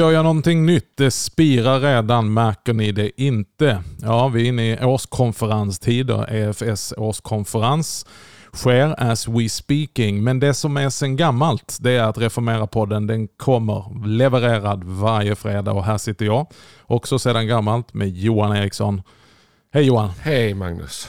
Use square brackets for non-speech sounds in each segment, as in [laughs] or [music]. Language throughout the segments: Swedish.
Gör jag någonting nytt. Det spirar redan, märker ni det inte? Ja, vi är inne i årskonferenstider. EFS årskonferens sker as we speaking. Men det som är sen gammalt, det är att Reformera-podden den kommer levererad varje fredag och här sitter jag, också sedan gammalt, med Johan Eriksson. Hej Johan! Hej Magnus!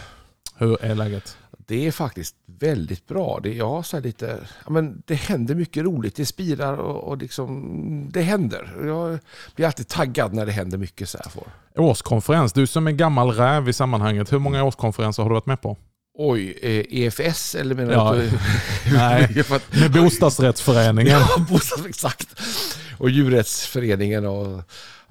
Hur är läget? Det är faktiskt väldigt bra. Det, ja, så lite, ja, men det händer mycket roligt. Det spirar och, och liksom, det händer. Jag blir alltid taggad när det händer mycket. Så här för. Årskonferens. Du som är gammal räv i sammanhanget. Hur många årskonferenser har du varit med på? Oj, eh, EFS eller menar ja. du? [laughs] Nej, med bostadsrättsföreningen. [laughs] ja, bostads, exakt. Och djurrättsföreningen och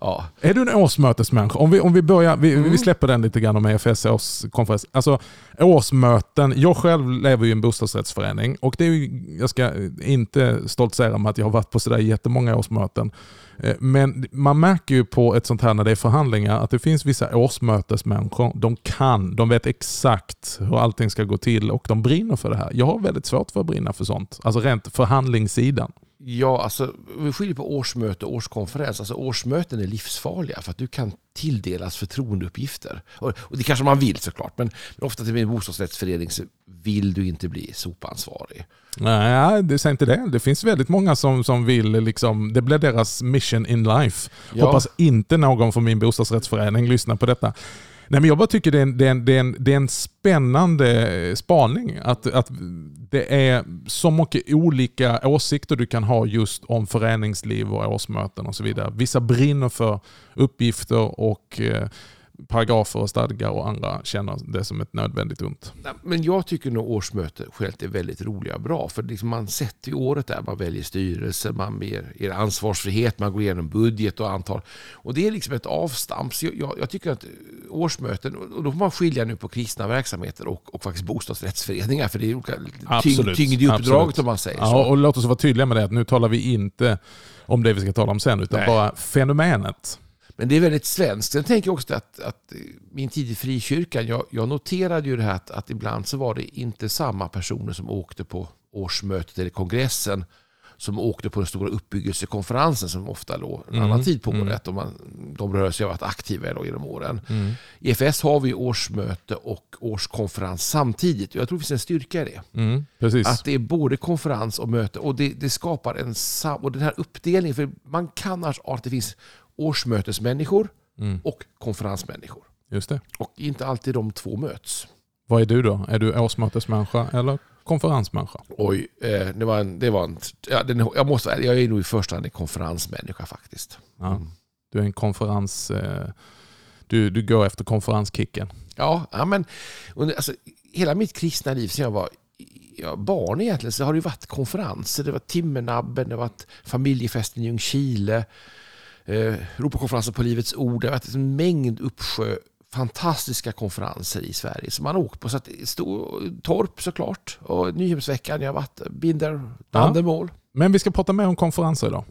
Ja. Är du en årsmötesmänniska? Om vi, om vi, börjar, vi, mm. vi släpper den lite grann om EFS årskonferens. Alltså, årsmöten. Jag själv lever i en bostadsrättsförening och det är ju, jag ska inte stoltsera med att jag har varit på sådär jättemånga årsmöten. Eh, men man märker ju på ett sånt här när det är förhandlingar att det finns vissa årsmötesmänniskor. De kan, de vet exakt hur allting ska gå till och de brinner för det här. Jag har väldigt svårt för att brinna för sånt. Alltså rent förhandlingssidan. Ja, alltså vi skiljer på årsmöte och årskonferens. Alltså årsmöten är livsfarliga för att du kan tilldelas förtroendeuppgifter. Och, och det kanske man vill såklart, men, men ofta till en bostadsrättsförening så vill du inte bli sopansvarig. Nej, det säger inte det. Det finns väldigt många som, som vill, liksom, det blir deras mission in life. Ja. Hoppas inte någon från min bostadsrättsförening lyssnar på detta. Nej, men jag bara tycker det är en, det är en, det är en, det är en spännande eh, spaning. Att, att det är så mycket olika åsikter du kan ha just om föreningsliv och årsmöten och så vidare. Vissa brinner för uppgifter och eh, paragrafer och stadgar och andra känner det som ett nödvändigt ont. Men jag tycker nog årsmöte självt är väldigt roliga och bra. För liksom man sätter ju året där, man väljer styrelse, man ger ansvarsfrihet, man går igenom budget och antal. Och det är liksom ett avstamp. Så jag, jag, tycker att årsmöten, och då får man skilja nu på kristna verksamheter och, och faktiskt bostadsrättsföreningar. För det är olika tyngd, tyngd i uppdraget om man säger ja, så. Och låt oss vara tydliga med det, att nu talar vi inte om det vi ska tala om sen, utan Nej. bara fenomenet. Men det är väldigt svenskt. Jag tänker också att, att min tid i frikyrkan, jag, jag noterade ju det här att, att, ibland så var det inte samma personer som åkte på årsmötet eller kongressen som åkte på den stora uppbyggelsekonferensen som ofta låg en mm. annan tid på mm. året. Och man, de rörelser har varit aktiva då genom åren. Mm. I EFS har vi årsmöte och årskonferens samtidigt. Jag tror det finns en styrka i det. Mm. Att det är både konferens och möte. Och det, det skapar en och den här uppdelningen. För man kan annars att det finns årsmötesmänniskor mm. och konferensmänniskor. Just det. Och inte alltid de två möts. Vad är du då? Är du årsmötesmänniska eller konferensmänniska? Oj, eh, det var en... Det var en ja, den, jag, måste, jag är nog i första hand en konferensmänniska faktiskt. Ja, mm. Du är en konferens... Eh, du, du går efter konferenskicken. Ja, ja men under, alltså, hela mitt kristna liv sedan jag var ja, barn egentligen så har det varit konferenser. Det var Timmernabben, det varit familjefesten i Ljungskile eh, Europakonferensen på Livets Ord. Det har varit en mängd uppsjö fantastiska konferenser i Sverige som man har åkt på. Så att, stå, Torp såklart och Nyhemsveckan. Jag har varit Binder, Dandermål. Ja. Men vi ska prata mer om konferenser idag.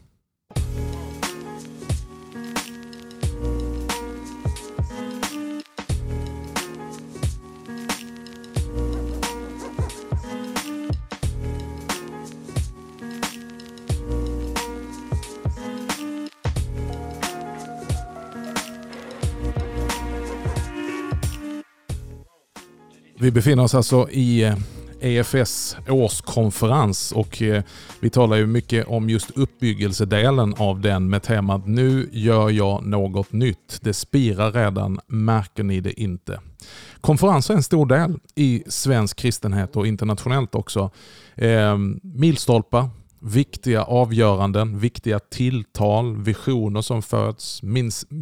Vi befinner oss alltså i eh, EFS årskonferens och eh, vi talar ju mycket om just uppbyggelsedelen av den med temat Nu gör jag något nytt. Det spirar redan, märker ni det inte? Konferenser är en stor del i svensk kristenhet och internationellt också. Eh, milstolpar, viktiga avgöranden, viktiga tilltal, visioner som föds,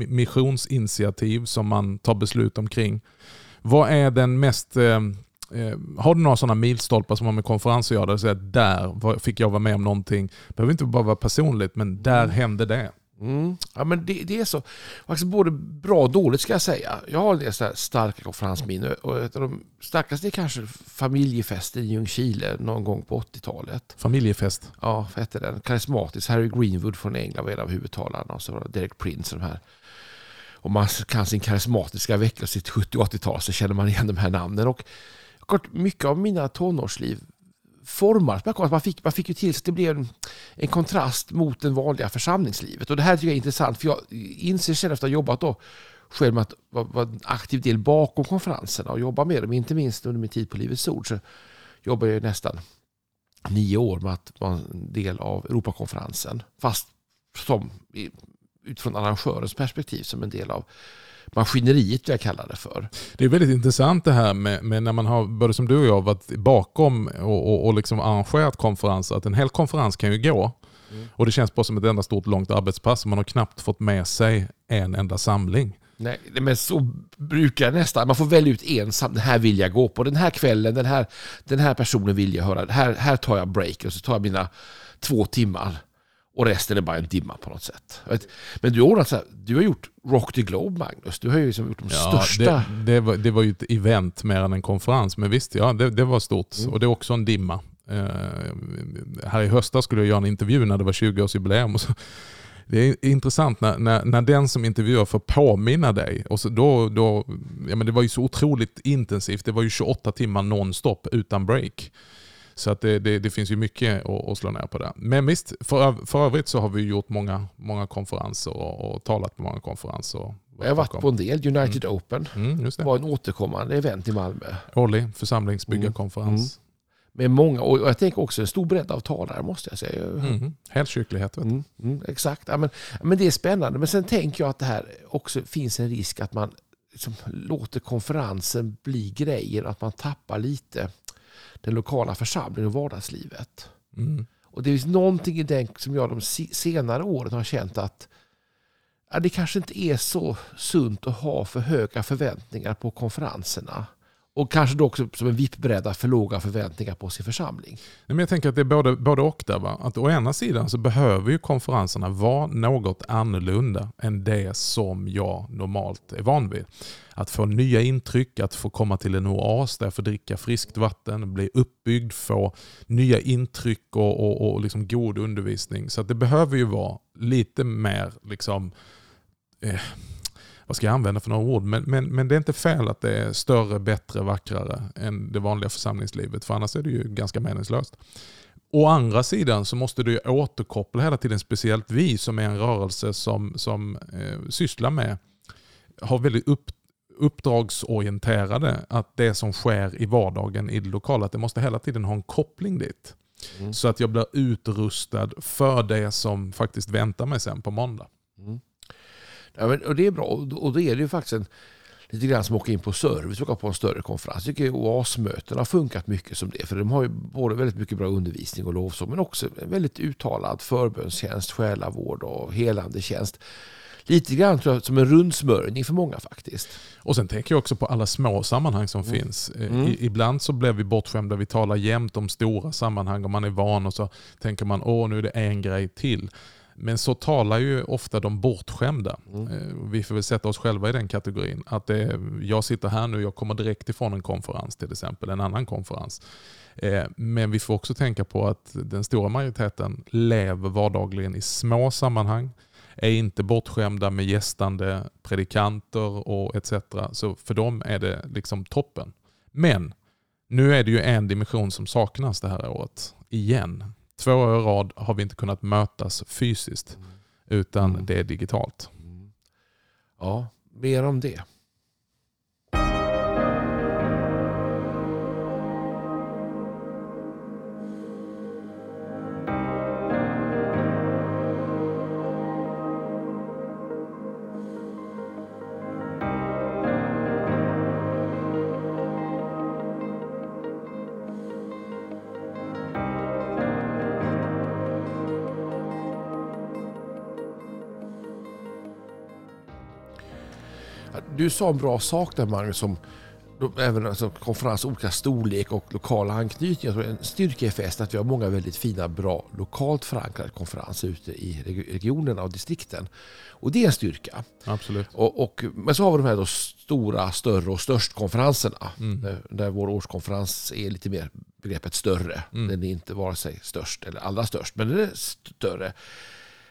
missionsinitiativ som man tar beslut omkring. Vad är den mest... Eh, eh, har du några sådana milstolpar som har med konferenser att göra? Där, där fick jag vara med om någonting. Det behöver inte bara vara personligt, men där mm. hände det. Mm. Ja, men det, det är så. Alltså både bra och dåligt ska jag säga. Jag har en del starka konferensminnen. Och ett av de starkaste är kanske familjefesten i Ljungskile någon gång på 80-talet. Familjefest? Ja, vad hette den? Karismatisk. Harry Greenwood från England var en av huvudtalarna. Och så var det Derek Prince och de här om man kan sin karismatiska vecka och sitt 70 80-tal så känner man igen de här namnen. Och mycket av mina tonårsliv formades. Man fick, man fick ju till så det blev en, en kontrast mot det vanliga församlingslivet. Och det här tycker jag är intressant för jag inser själv efter att ha jobbat då själv med att vara, vara en aktiv del bakom konferenserna och jobba med dem. Inte minst under min tid på Livets Ord så jobbade jag nästan nio år med att vara en del av Europakonferensen. Fast som, utifrån arrangörens perspektiv som en del av maskineriet jag kallar det för. Det är väldigt intressant det här med, med när man har, både som du och jag, varit bakom och, och, och liksom arrangerat konferenser, att en hel konferens kan ju gå. Mm. Och det känns bara som ett enda stort långt arbetspass. Man har knappt fått med sig en enda samling. Nej, men så brukar det nästan. Man får välja ut en, den här vill jag gå på, den här kvällen, den här, den här personen vill jag höra. Här, här tar jag break och så tar jag mina två timmar och resten är bara en dimma på något sätt. Men du, här, du har gjort Rock the Globe Magnus. Du har ju liksom gjort de ja, största... Det, det, var, det var ju ett event mer än en konferens. Men visst, ja, det, det var stort. Mm. Och det är också en dimma. Uh, här i höstas skulle jag göra en intervju när det var 20-årsjubileum. Det är intressant när, när, när, den som intervjuar får påminna dig. Och så då, då, ja men det var ju så otroligt intensivt. Det var ju 28 timmar nonstop utan break. Så att det, det, det, finns ju mycket att, att slå ner på där. Men visst, för, för övrigt så har vi gjort många, många konferenser och, och talat på många konferenser. Jag har varit på en del. United mm. Open mm, var en återkommande event i Malmö. Årlig församlingsbyggarkonferens. Mm. Med många, och jag tänker också en stor bredd av talare måste jag säga. Mm. Helkyrklighet. Mm, mm, exakt, ja, men, men det är spännande. Men sen tänker jag att det här också finns en risk att man liksom låter konferensen bli grejer, att man tappar lite den lokala församlingen och vardagslivet. Mm. Och det finns någonting i den som jag de senare åren har känt att det kanske inte är så sunt att ha för höga förväntningar på konferenserna. Och kanske då också som en vippbräda för låga förväntningar på sin församling. Men jag tänker att det är både, både och där. Va? Att å ena sidan så behöver ju konferenserna vara något annorlunda än det som jag normalt är van vid. Att få nya intryck, att få komma till en oas där jag får dricka friskt vatten, bli uppbyggd, få nya intryck och, och, och liksom god undervisning. Så det behöver ju vara lite mer liksom, eh, vad ska jag använda för några ord? Men, men, men det är inte fel att det är större, bättre, vackrare än det vanliga församlingslivet. För annars är det ju ganska meningslöst. Å andra sidan så måste du återkoppla hela tiden, speciellt vi som är en rörelse som, som eh, sysslar med, har väldigt upp, uppdragsorienterade, att det som sker i vardagen i det lokala, att det måste hela tiden ha en koppling dit. Mm. Så att jag blir utrustad för det som faktiskt väntar mig sen på måndag. Ja, men, och det är bra. Och då är det ju faktiskt en, lite grann som åka in på service, åka på en större konferens. Jag tycker OAS-möten har funkat mycket som det. För de har ju både väldigt mycket bra undervisning och lovsång men också en väldigt uttalad förbönstjänst, själavård och helande tjänst. Lite grann tror jag, som en rundsmörjning för många faktiskt. Och sen tänker jag också på alla små sammanhang som mm. finns. Eh, mm. Ibland så blir vi bortskämda, vi talar jämt om stora sammanhang och man är van och så tänker man åh nu är det en grej till. Men så talar ju ofta de bortskämda. Mm. Eh, vi får väl sätta oss själva i den kategorin. Att det, jag sitter här nu, jag kommer direkt ifrån en konferens till exempel, en annan konferens. Eh, men vi får också tänka på att den stora majoriteten lever vardagligen i små sammanhang, är inte bortskämda med gästande predikanter och etc. Så för dem är det liksom toppen. Men nu är det ju en dimension som saknas det här året, igen. Två år i rad har vi inte kunnat mötas fysiskt, mm. utan mm. det är digitalt. Mm. Ja, mer om det. Du sa en bra sak där Magnus, som även alltså, konferens olika storlek och lokala anknytningar. En styrka i fest att vi har många väldigt fina, bra, lokalt förankrade konferenser ute i regionerna och distrikten. Och det är en styrka. Absolut. Och, och, men så har vi de här då stora, större och störst-konferenserna. Mm. Där, där, vår årskonferens är lite mer begreppet större. Mm. Den är inte vare sig störst eller allra störst, men den är större.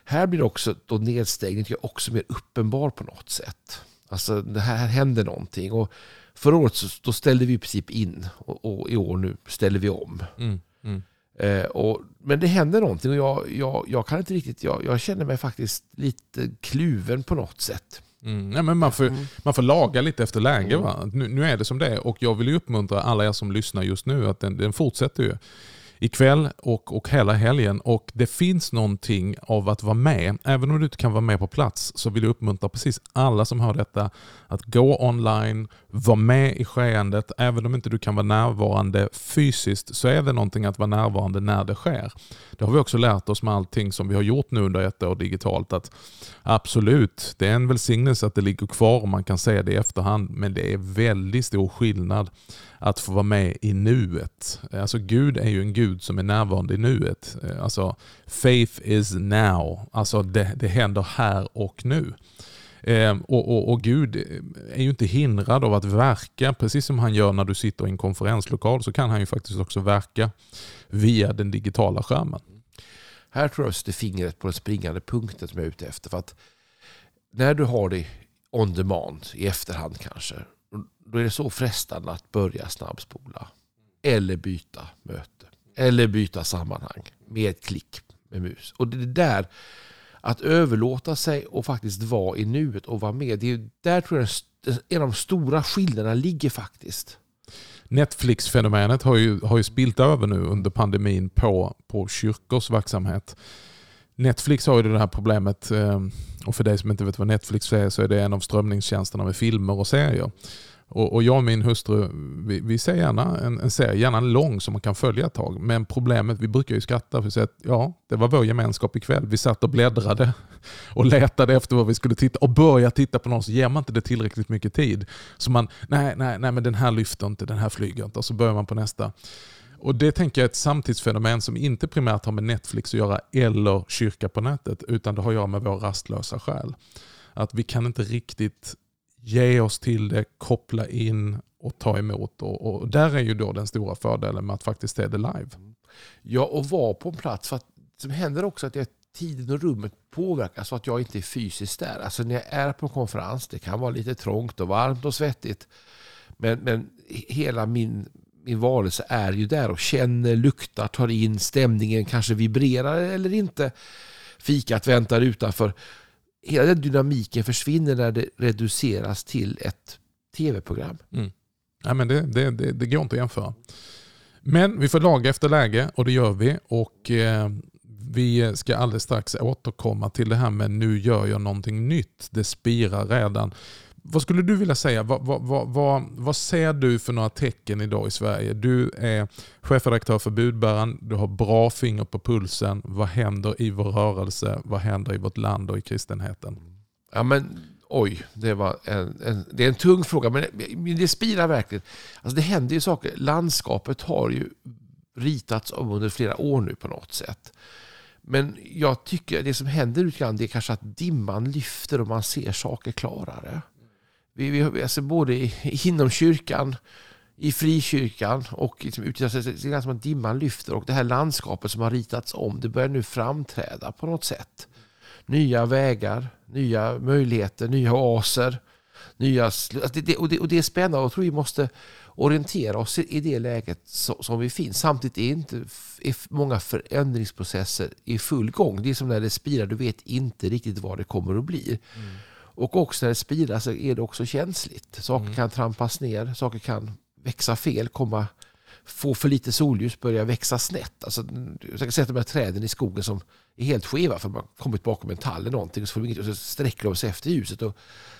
Här blir också då nedstängningen också mer uppenbar på något sätt. Alltså det här händer någonting. Och förra året så, då ställde vi i princip in och, och, i år nu ställer vi om. Mm, mm. Eh, och, men det händer någonting och jag, jag, jag kan inte riktigt, jag, jag känner mig faktiskt lite kluven på något sätt. Mm. Ja, men man, får, mm. man får laga lite efter läge. Va? Nu, nu, är det som det är och jag vill uppmuntra alla er som lyssnar just nu att den, den fortsätter ju ikväll och, och hela helgen. Och Det finns någonting av att vara med. Även om du inte kan vara med på plats så vill jag uppmuntra precis alla som hör detta att gå online, vara med i skeendet. Även om inte du kan vara närvarande fysiskt så är det någonting att vara närvarande när det sker. Det har vi också lärt oss med allting som vi har gjort nu under ett år digitalt. att Absolut, det är en välsignelse att det ligger kvar och man kan se det i efterhand. Men det är väldigt stor skillnad att få vara med i nuet. Eh, alltså Gud är ju en Gud som är närvarande i nuet. Eh, alltså faith is now. Alltså det, det händer här och nu. Eh, och, och, och, Gud är ju inte hindrad av att verka, precis som han gör när du sitter i en konferenslokal så kan han ju faktiskt också verka via den digitala skärmen. Här tror jag att fingret på den springande punkten som jag är ute efter. För att när du har det on demand, i efterhand kanske, då är det så frestande att börja snabbspola. Eller byta möte. Eller byta sammanhang med ett klick med mus. Och det där, att överlåta sig och faktiskt vara i nuet och vara med. Det är där tror jag en av de stora skillnaderna ligger faktiskt. Netflix-fenomenet har ju, har ju spilt över nu under pandemin på, på kyrkors verksamhet. Netflix har ju det här problemet, eh, och för dig som inte vet vad Netflix är så är det en av strömningstjänsterna med filmer och serier. Och, och jag och min hustru, vi, vi ser gärna en, en serie, gärna en lång som man kan följa ett tag. Men problemet, vi brukar ju skratta för att ja, det var vår gemenskap ikväll. Vi satt och bläddrade och letade efter vad vi skulle titta och börja titta på någon så ger man inte det tillräckligt mycket tid. Så man, nej, nej, nej men den här lyfter inte, den här flyger inte och så börjar man på nästa. Och Det tänker jag är ett samtidsfenomen som inte primärt har med Netflix att göra eller kyrka på nätet utan det har att göra med vår rastlösa själ. Att vi kan inte riktigt ge oss till det, koppla in och ta emot. Och, och, där är ju då den stora fördelen med att faktiskt se det live. Mm. Ja, och vara på en plats. För att det händer också att jag, tiden och rummet påverkas så att jag inte är fysiskt där. Alltså när jag är på en konferens, det kan vara lite trångt och varmt och svettigt. Men, men hela min, min varelse är ju där och känner, luktar, tar in stämningen, kanske vibrerar eller inte. Fikat väntar utanför hela den dynamiken försvinner när det reduceras till ett tv-program. Mm. Ja, men det, det, det, det, går inte att jämföra. Men vi får laga efter läge och det gör vi. Och eh, Vi ska alldeles strax återkomma till det här med nu gör jag någonting nytt. Det spirar redan. Vad skulle du vilja säga? Vad, vad, vad, vad, ser du för några tecken idag i Sverige? Du är chefredaktör för Budbäraren, du har bra finger på pulsen. Vad händer i vår rörelse? Vad händer i vårt land och i kristenheten? Ja, men, oj, det, var en, en det är en tung fråga, men det spirar verkligen. Alltså, det händer ju saker. Landskapet har ju ritats om under flera år nu på något sätt. Men jag tycker det som händer lite grann det är kanske att dimman lyfter och man ser saker klarare. Vi, vi, alltså både inom kyrkan, i frikyrkan och liksom ute, alltså, det är som att dimman lyfter och det här landskapet som har ritats om, det börjar nu framträda på något sätt. Nya vägar, nya möjligheter, nya oaser. Nya, alltså det, det, och, det, och det är spännande och jag tror vi måste orientera oss i det läget som vi finns. Samtidigt är inte är många förändringsprocesser i full gång. Det är som när det spirar, du vet inte riktigt vad det kommer att bli. Mm. Och också när det spirar så är det också känsligt. Saker mm. kan trampas ner, saker kan växa fel, komma, få för lite solljus, börja växa snett. Alltså, jag kan se de här träden i skogen som är helt skeva för man kommit bakom en tall eller någonting och så, får de, och så sträcker de sig efter ljuset och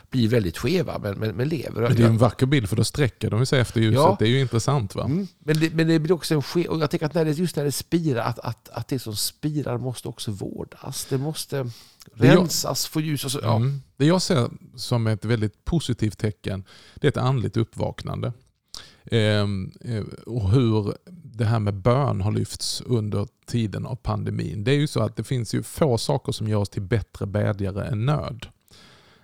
blir väldigt skeva men, men, men lever. Men det är en vacker bild för då sträcker de sig efter ljuset. Ja. Det är ju intressant. va? Mm. Men, det, men det blir också en ske och jag tänker att när det, just när det spirar, att, att, att det som spirar måste också vårdas. Det måste rensas, få ljus och så. Ja. Mm. Det jag ser som ett väldigt positivt tecken det är ett andligt uppvaknande. Ehm, eh, och hur det här med bön har lyfts under tiden av pandemin. Det är ju så att det finns ju få saker som gör oss till bättre bedjare än nöd.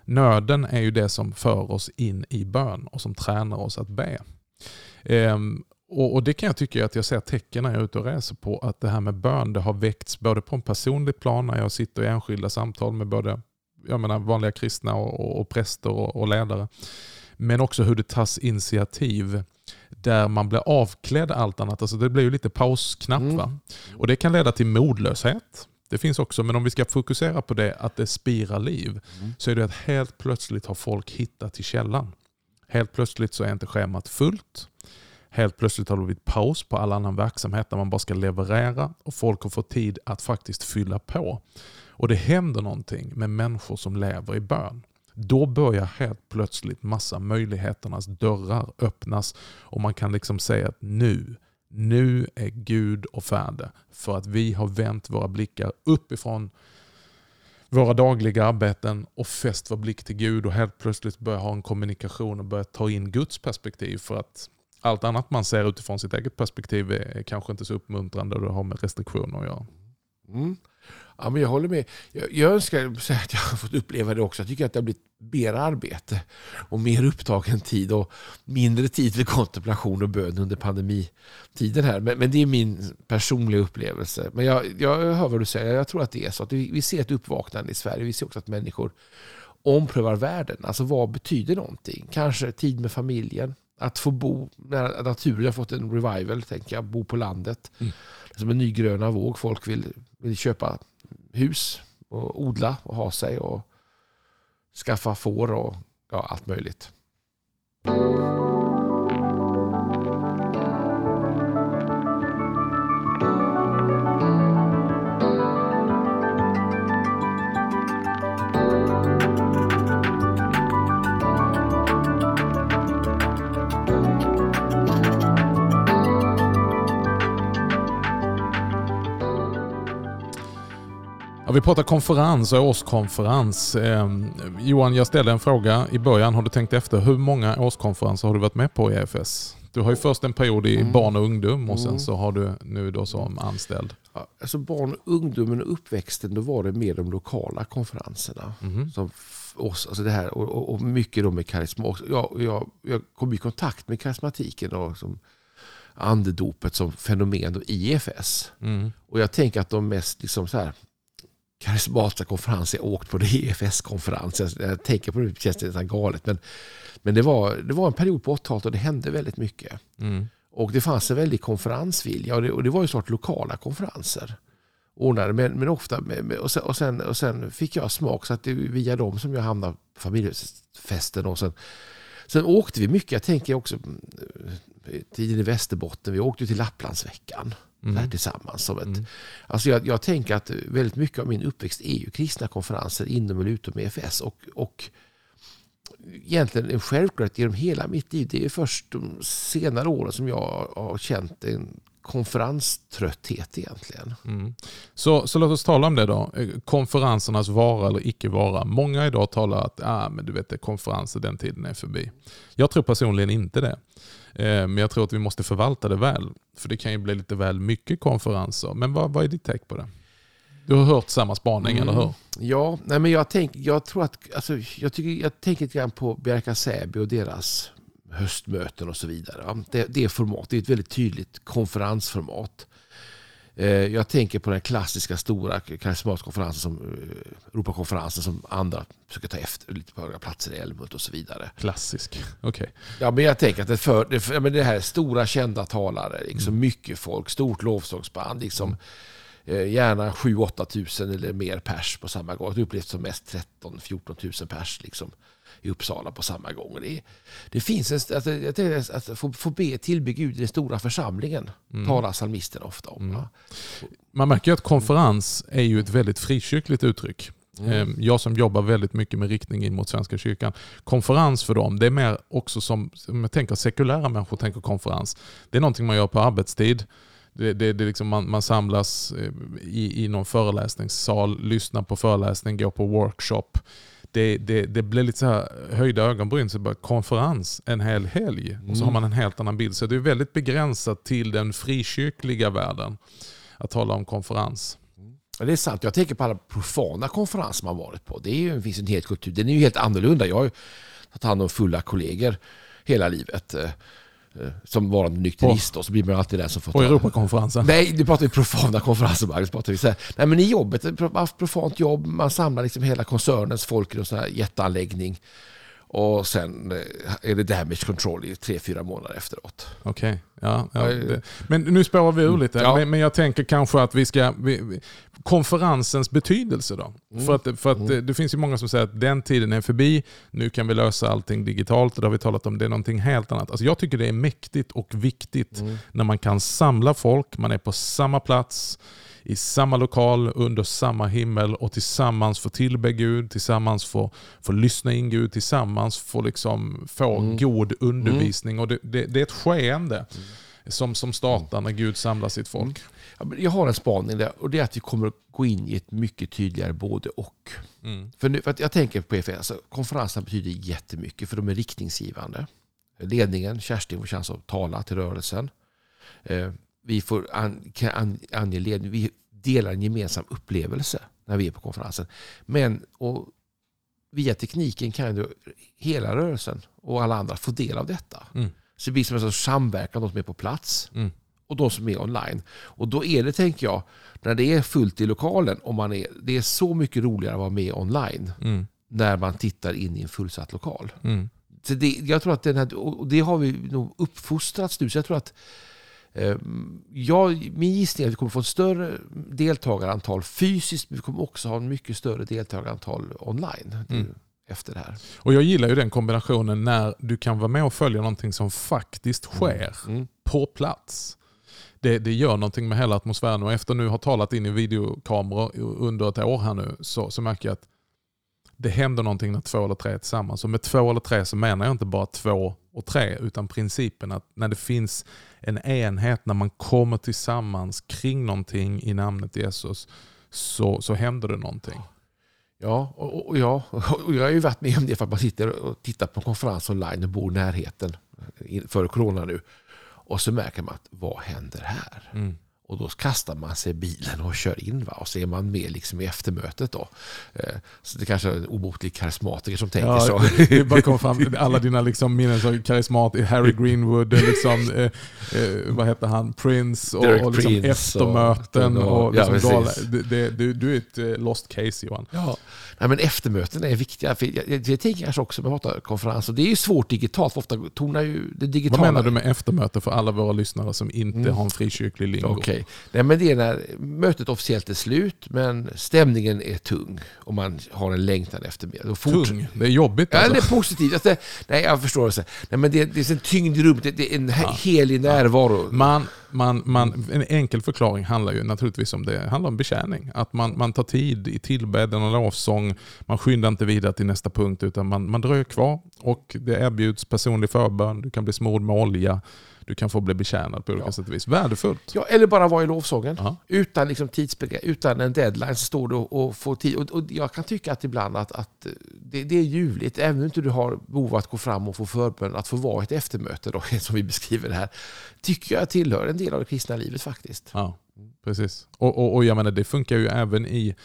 Nöden är ju det som för oss in i bön och som tränar oss att be. Ehm, och, och, Det kan jag tycka att jag ser tecken när jag är ute och reser på att det här med bön det har väckts både på en personlig plan när jag sitter i enskilda samtal med både jag menar, vanliga kristna och, och, och präster och, och, ledare. Men också hur det tas initiativ där man blir avklädd allt annat. Alltså det blir ju lite pausknapp. Mm. Va? Och det kan leda till modlöshet. Det finns också, men om vi ska fokusera på det, att det spirar liv, Mm. så är det att helt plötsligt har folk hittat till källan. Helt plötsligt så är inte schemat fullt. Helt plötsligt har det blivit paus på all annan verksamhet där man bara ska leverera och folk har fått tid att faktiskt fylla på. Och det händer någonting med människor som lever i bön. Då börjar helt plötsligt massa möjligheternas dörrar öppnas och man kan liksom säga att nu, nu är Gud och färde. För att vi har vänt våra blickar uppifrån våra dagliga arbeten och fäst vår blick till Gud och helt plötsligt börja ha en kommunikation och börja ta in Guds perspektiv. För att allt annat man ser utifrån sitt eget perspektiv är kanske inte så uppmuntrande och det har med restriktioner att göra. Mm. Ja, men jag håller med. Jag, jag önskar säga att jag har fått uppleva det också. Jag tycker att det har blivit mer arbete och mer upptagen tid och mindre tid för kontemplation och bön under pandemitiden här. Men, men det är min personliga upplevelse. Men jag, jag hör vad du säger. Jag tror att det är så. Att vi, vi ser ett uppvaknande i Sverige. Vi ser också att människor omprövar världen. Alltså vad betyder någonting? Kanske tid med familjen. Att få bo nära naturen. Har fått en revival, tänker jag. Bo på landet. Mm. Som en ny gröna våg. Folk vill, vill köpa hus och odla och ha sig och skaffa får och ja, allt möjligt. Ja, vi pratar konferens och årskonferens. Eh, Johan, jag ställde en fråga i början. Har du tänkt efter hur många årskonferenser har du varit med på i EFS? Du har ju först en period i Mm. barn och ungdom och sen Mm. så har du nu då som anställd. Ja, alltså barn, ungdomen och uppväxten, då var det mer de lokala konferenserna. Mhm. Som oss, alltså det här, och, och, och mycket då med karisma. också. Jag, jag, jag kom i kontakt med karismatiken och som andedopet som fenomen i EFS. Mm. Och jag tänker att de mest liksom så här, karismatiska konferenser jag åkt på det är EFS-konferenser. Jag, tänker på det, känns det nästan galet. Men, men det, var, det var en period på 80-talet och det hände väldigt mycket. Mm. Och det fanns en väldig konferensvilja och det, och det var ju snart lokala konferenser. Ordnade, men, men ofta, och, sen, och, sen, och sen fick jag smak så att det är via dem som jag hamnade på familjefesten. Och sen, sen åkte vi mycket, jag tänker också eh, tiden i Västerbotten, vi åkte till Lapplandsveckan Mm. där tillsammans. Som ett, Mm. alltså jag, jag tänker att väldigt mycket av min uppväxt är ju kristna konferenser inom eller utom EFS. Och, och egentligen en självklarhet genom hela mitt liv. Det är först de senare åren som jag har känt en konferenströtthet egentligen. Mm. Så, så låt oss tala om det då. Eh, Konferensernas vara eller icke vara. Många idag talar att ah, men du vet, konferenser, den tiden är förbi. Jag tror personligen inte det. Eh, Men jag tror att vi måste förvalta det väl. För det kan ju bli lite väl mycket konferenser. Men vad, vad är ditt take på det? Du har hört samma spaning, Mm. eller hur? Ja, nej men jag, tänk, jag tror att, alltså, jag, tycker, jag tänker lite grann på Bjärka Säby och deras höstmöten och så vidare. Det, det format, det är ett väldigt tydligt konferensformat. Eh, Jag tänker på den klassiska stora karismatiska konferensen som eh, Europakonferensen som andra försöker ta efter lite på höga platser i Älmhult och så vidare. Klassisk. Okej. Ja, men jag tänker att det, för, det, för, det här stora kända talare, liksom mycket folk, stort lovsångsband, liksom, eh, gärna 7-8 tusen eller mer pers på samma gång. Det upplevs som mest 13-14 tusen pers liksom, i Uppsala på samma gång. Det, det finns en, alltså, jag tänker att få, få be tillbe Gud i den stora församlingen, talar psalmisten ofta om. Mm. Man märker ju att konferens är ju ett väldigt frikyrkligt uttryck. Mm. Eh, Jag som jobbar väldigt mycket med riktning in mot Svenska kyrkan. Konferens för dem, det är mer också som, som jag tänker sekulära människor tänker konferens. Det är någonting man gör på arbetstid. Det, det, det liksom man, man samlas eh, i, i någon föreläsningssal, lyssnar på föreläsning, går på workshop. Det, det, det blir lite så här höjda ögonbryn, så bara konferens en hel helg. Och så Mm. har man en helt annan bild. Så det är väldigt begränsat till den frikyrkliga världen att tala om konferens. Ja, det är sant. Jag tänker på alla profana konferenser man varit på. Det är ju, finns en hel kultur. Den är ju helt annorlunda. Jag har tagit hand om fulla kollegor hela livet. Eh, Som varande nykterist. Och så blir man alltid den som får På ta... Europakonferensen. Nej, nu pratar vi profana [laughs] konferenser. Magnus. Pratar vi så här. Nej, men i jobbet, ett pro- haft profant jobb. Man samlar liksom hela koncernens folk i en sån här jätteanläggning. Och sen eh, är det damage control i tre, fyra månader efteråt. Okej, ja, ja, det- men nu spårar vi ur lite. Ja. Men, men jag tänker kanske att vi ska... Vi, vi, konferensens betydelse då? Mm. För att, för att det, det finns ju många som säger att den tiden är förbi, nu kan vi lösa allting digitalt. och Det har vi talat om, det är någonting helt annat. Alltså jag tycker det är mäktigt och viktigt Mm. när man kan samla folk, man är på samma plats, i samma lokal, under samma himmel och tillsammans få tillbe Gud, tillsammans få, få lyssna in Gud, tillsammans få liksom få Mm. god undervisning. Och det, det, det är ett skeende som, som startar när Gud samlar sitt folk. Men Jag har en spaning där och det är att vi kommer att gå in i ett mycket tydligare både och. Mm. För, nu, för att jag tänker på EFS, alltså, konferenserna betyder jättemycket för de är riktningsgivande. Ledningen, Kerstin får chans att tala till rörelsen. Vi får an, kan an, ange ledning, vi delar en gemensam upplevelse när vi är på konferensen. Men och via tekniken kan ju hela rörelsen och alla andra få del av detta. Mm. Så det blir som en sorts samverkan, de som är på plats Mm. och de som är online. Och då är det, tänker jag, när det är fullt i lokalen, om man är, det är så mycket roligare att vara med online Mm. när man tittar in i en fullsatt lokal. Mm. Så det, jag tror att den här, och det har vi nog uppfostrats nu, så jag tror att jag, min gissning är att vi kommer få ett större deltagarantal fysiskt, men vi kommer också ha en mycket större deltagarantal online Mm. efter det här. Och jag gillar ju den kombinationen när du kan vara med och följa någonting som faktiskt sker Mm. på plats. Det, det gör någonting med hela atmosfären och efter nu har talat in i videokameror under ett år här nu så, så märker jag att det händer någonting när två eller tre är tillsammans. Och med två eller tre så menar jag inte bara två och tre utan principen att när det finns en enhet, när man kommer tillsammans kring någonting i namnet Jesus så, så händer det någonting. Ja, och, och, ja, och jag har ju varit med om det för att man sitter och tittar på en konferens online och bor i närheten före corona nu. Och så märker man att vad händer här? Mm. Och då kastar man sig i bilen och kör in. Va? Och så är man med liksom i eftermötet. Då. Eh, Så det kanske är en obotlig karismatiker som tänker Ja, så. det, bara kom fram [laughs] alla dina liksom minnen som karismat, Harry Greenwood, liksom, eh, eh, vad heter han, Prince och, och liksom Prince eftermöten. och- Och, ja, liksom det, det, du, du är ett eh, lost case Johan. Ja. Nej, men eftermöten är viktiga. För jag, jag, jag tänker kanske också med konferenser. Det är ju svårt digitalt. För ofta tonar ju det digitala... Vad menar du med eftermöte för alla våra lyssnare som inte Mm. har en frikyrklig lingo? Okej. Nej, men det är när mötet officiellt är slut men stämningen är tung och man har en längtan efter mer. Fort- Tung, det är jobbigt Ja, alltså. det är positivt. Alltså, nej, jag förstår. Det. Nej, men det, det är en tyngd i rummet. Det, är en he- helig närvaro. Man, man, man, en enkel förklaring handlar ju naturligtvis om det handlar om betjäning. Att man, man tar tid i tillbedjan och lovsång. Man skyndar inte vidare till nästa punkt utan man, man dröjer kvar och det erbjuds personlig förbön. Du kan bli smord med olja. Du kan få bli betjänad på olika Ja. sätt och vis. Värdefullt. Ja, eller bara vara i lovsången. Ja. Utan liksom tidsbegrepp, utan en deadline så står du och, får tid. Och, och jag kan tycka att ibland att, att det, det är ljuvligt, även om inte du har behov av att gå fram och få förbön, att få vara i ett eftermöte då, [laughs] som vi beskriver det här, tycker jag tillhör en del av det kristna livet faktiskt. Ja, precis. Och, och, och jag menar, det funkar ju även i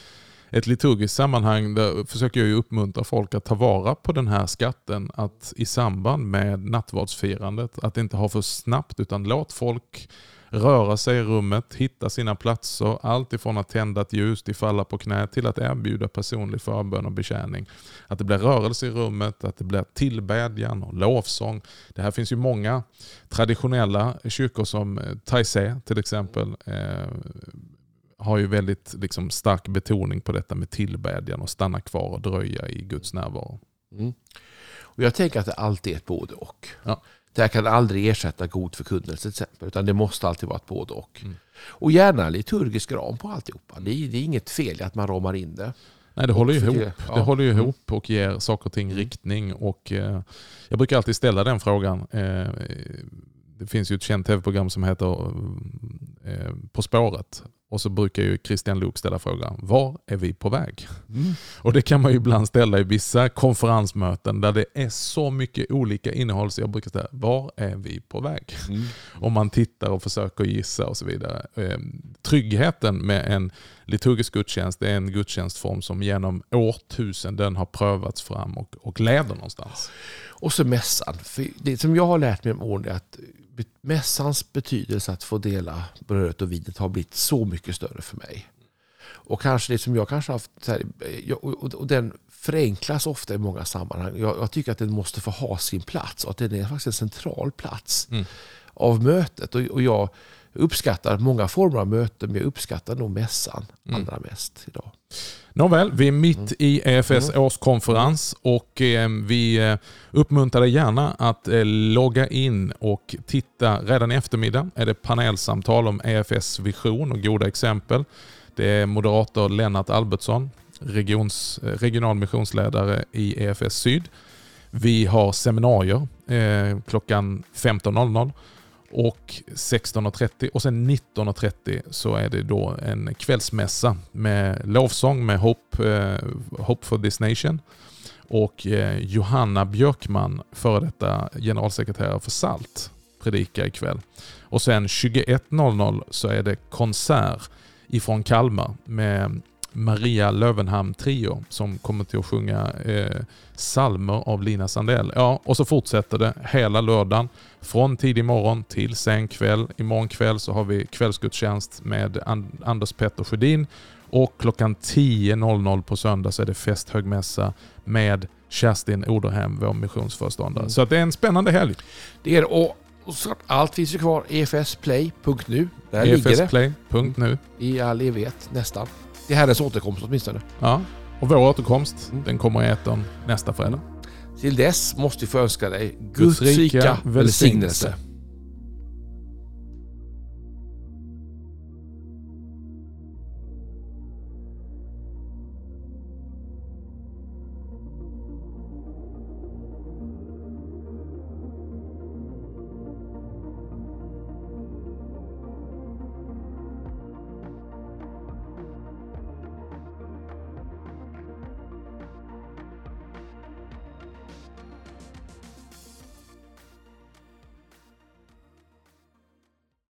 ett liturgiskt sammanhang. Där försöker jag ju uppmuntra folk att ta vara på den här skatten. Att i samband med nattvardsfirandet, att inte ha för snabbt utan låt folk röra sig i rummet, hitta sina platser. Allt ifrån att tända ett ljus till falla på knä till att erbjuda personlig förbön och betjäning. Att det blir rörelse i rummet, att det blir tillbedjan och lovsång. Det här finns ju många traditionella kyrkor som eh, Taizé till exempel eh, har ju väldigt liksom, stark betoning på detta med tillbedjan och stanna kvar och dröja i Guds närvaro. Mm. Och jag tänker att det alltid är ett både och. Ja. Det här kan aldrig ersätta god förkunnelse till exempel, utan det måste alltid vara ett både och. Mm. Och gärna liturgisk ram på alltihopa. Det är, det är inget fel i att man ramar in det. Nej, det håller ju ihop. det- ja. Det håller ju Mm. ihop och ger saker och ting riktning. Och, eh, jag brukar alltid ställa den frågan. Eh, det finns ju ett känt tv-program som heter eh, På spåret. Och så brukar ju Christian Luuk ställa frågan, var är vi på väg? [laughs] Och det kan man ju ibland ställa i vissa konferensmöten där det är så mycket olika innehåll så jag brukar säga, var är vi på väg? Mm. [laughs] Om man tittar och försöker gissa och så vidare. Eh, Tryggheten med en liturgisk gudstjänst är en gudstjänstform som genom årtusenden har prövats fram och, och leder någonstans. Och så mässan. För det som jag har lärt mig om åren är att mässans betydelse att få dela brödet och vinet har blivit så mycket större för mig. Och kanske det som jag kanske haft, så här, jag- och, den förenklas ofta i många sammanhang. Jag, jag tycker att den måste få ha sin plats och att den är faktiskt en central plats Mm. av mötet. Och, och jag uppskattar många former av möten, men jag uppskattar nog mässan Mm. allra mest idag. Nåväl, vi är mitt Mm. i EFS årskonferens och eh, vi eh, uppmuntrar dig gärna att eh, logga in och titta. Redan i eftermiddag är det panelsamtal om EFS vision och goda exempel. Det är moderator Lennart Albertsson, regions, eh, regional missionsledare i EFS Syd. Vi har seminarier eh, klockan 15.00 och 16.30 och sen 19.30 så är det då en kvällsmässa med lovsång med Hope, eh, Hope for this nation och eh, Johanna Björkman, före detta generalsekreterare för SALT, predikar ikväll. Och sen 21.00 så är det konsert ifrån Kalmar med Maria Lövenham Trio som kommer till att sjunga eh, salmer av Lina Sandell. Ja, och så fortsätter det hela lördagen från tidig morgon till sen kväll. Imorgon kväll så har vi kvällsgudstjänst med An- Anders Petter Sjödin och klockan 10.00 på söndag så är det festhögmässa med Kerstin Oderhem, vår missionsföreståndare. Mm. Så att det är en spännande helg. Det är. Och, allt finns ju kvar. efsplay.nu. Där ligger det efsplay.nu. i all evighet nästan. Är Herrens återkomst åtminstone. Ja. Och vår återkomst, Mm. den kommer i etern nästa fredag. Till dess måste vi få önska dig Guds Guds rika välsignelse. välsignelse.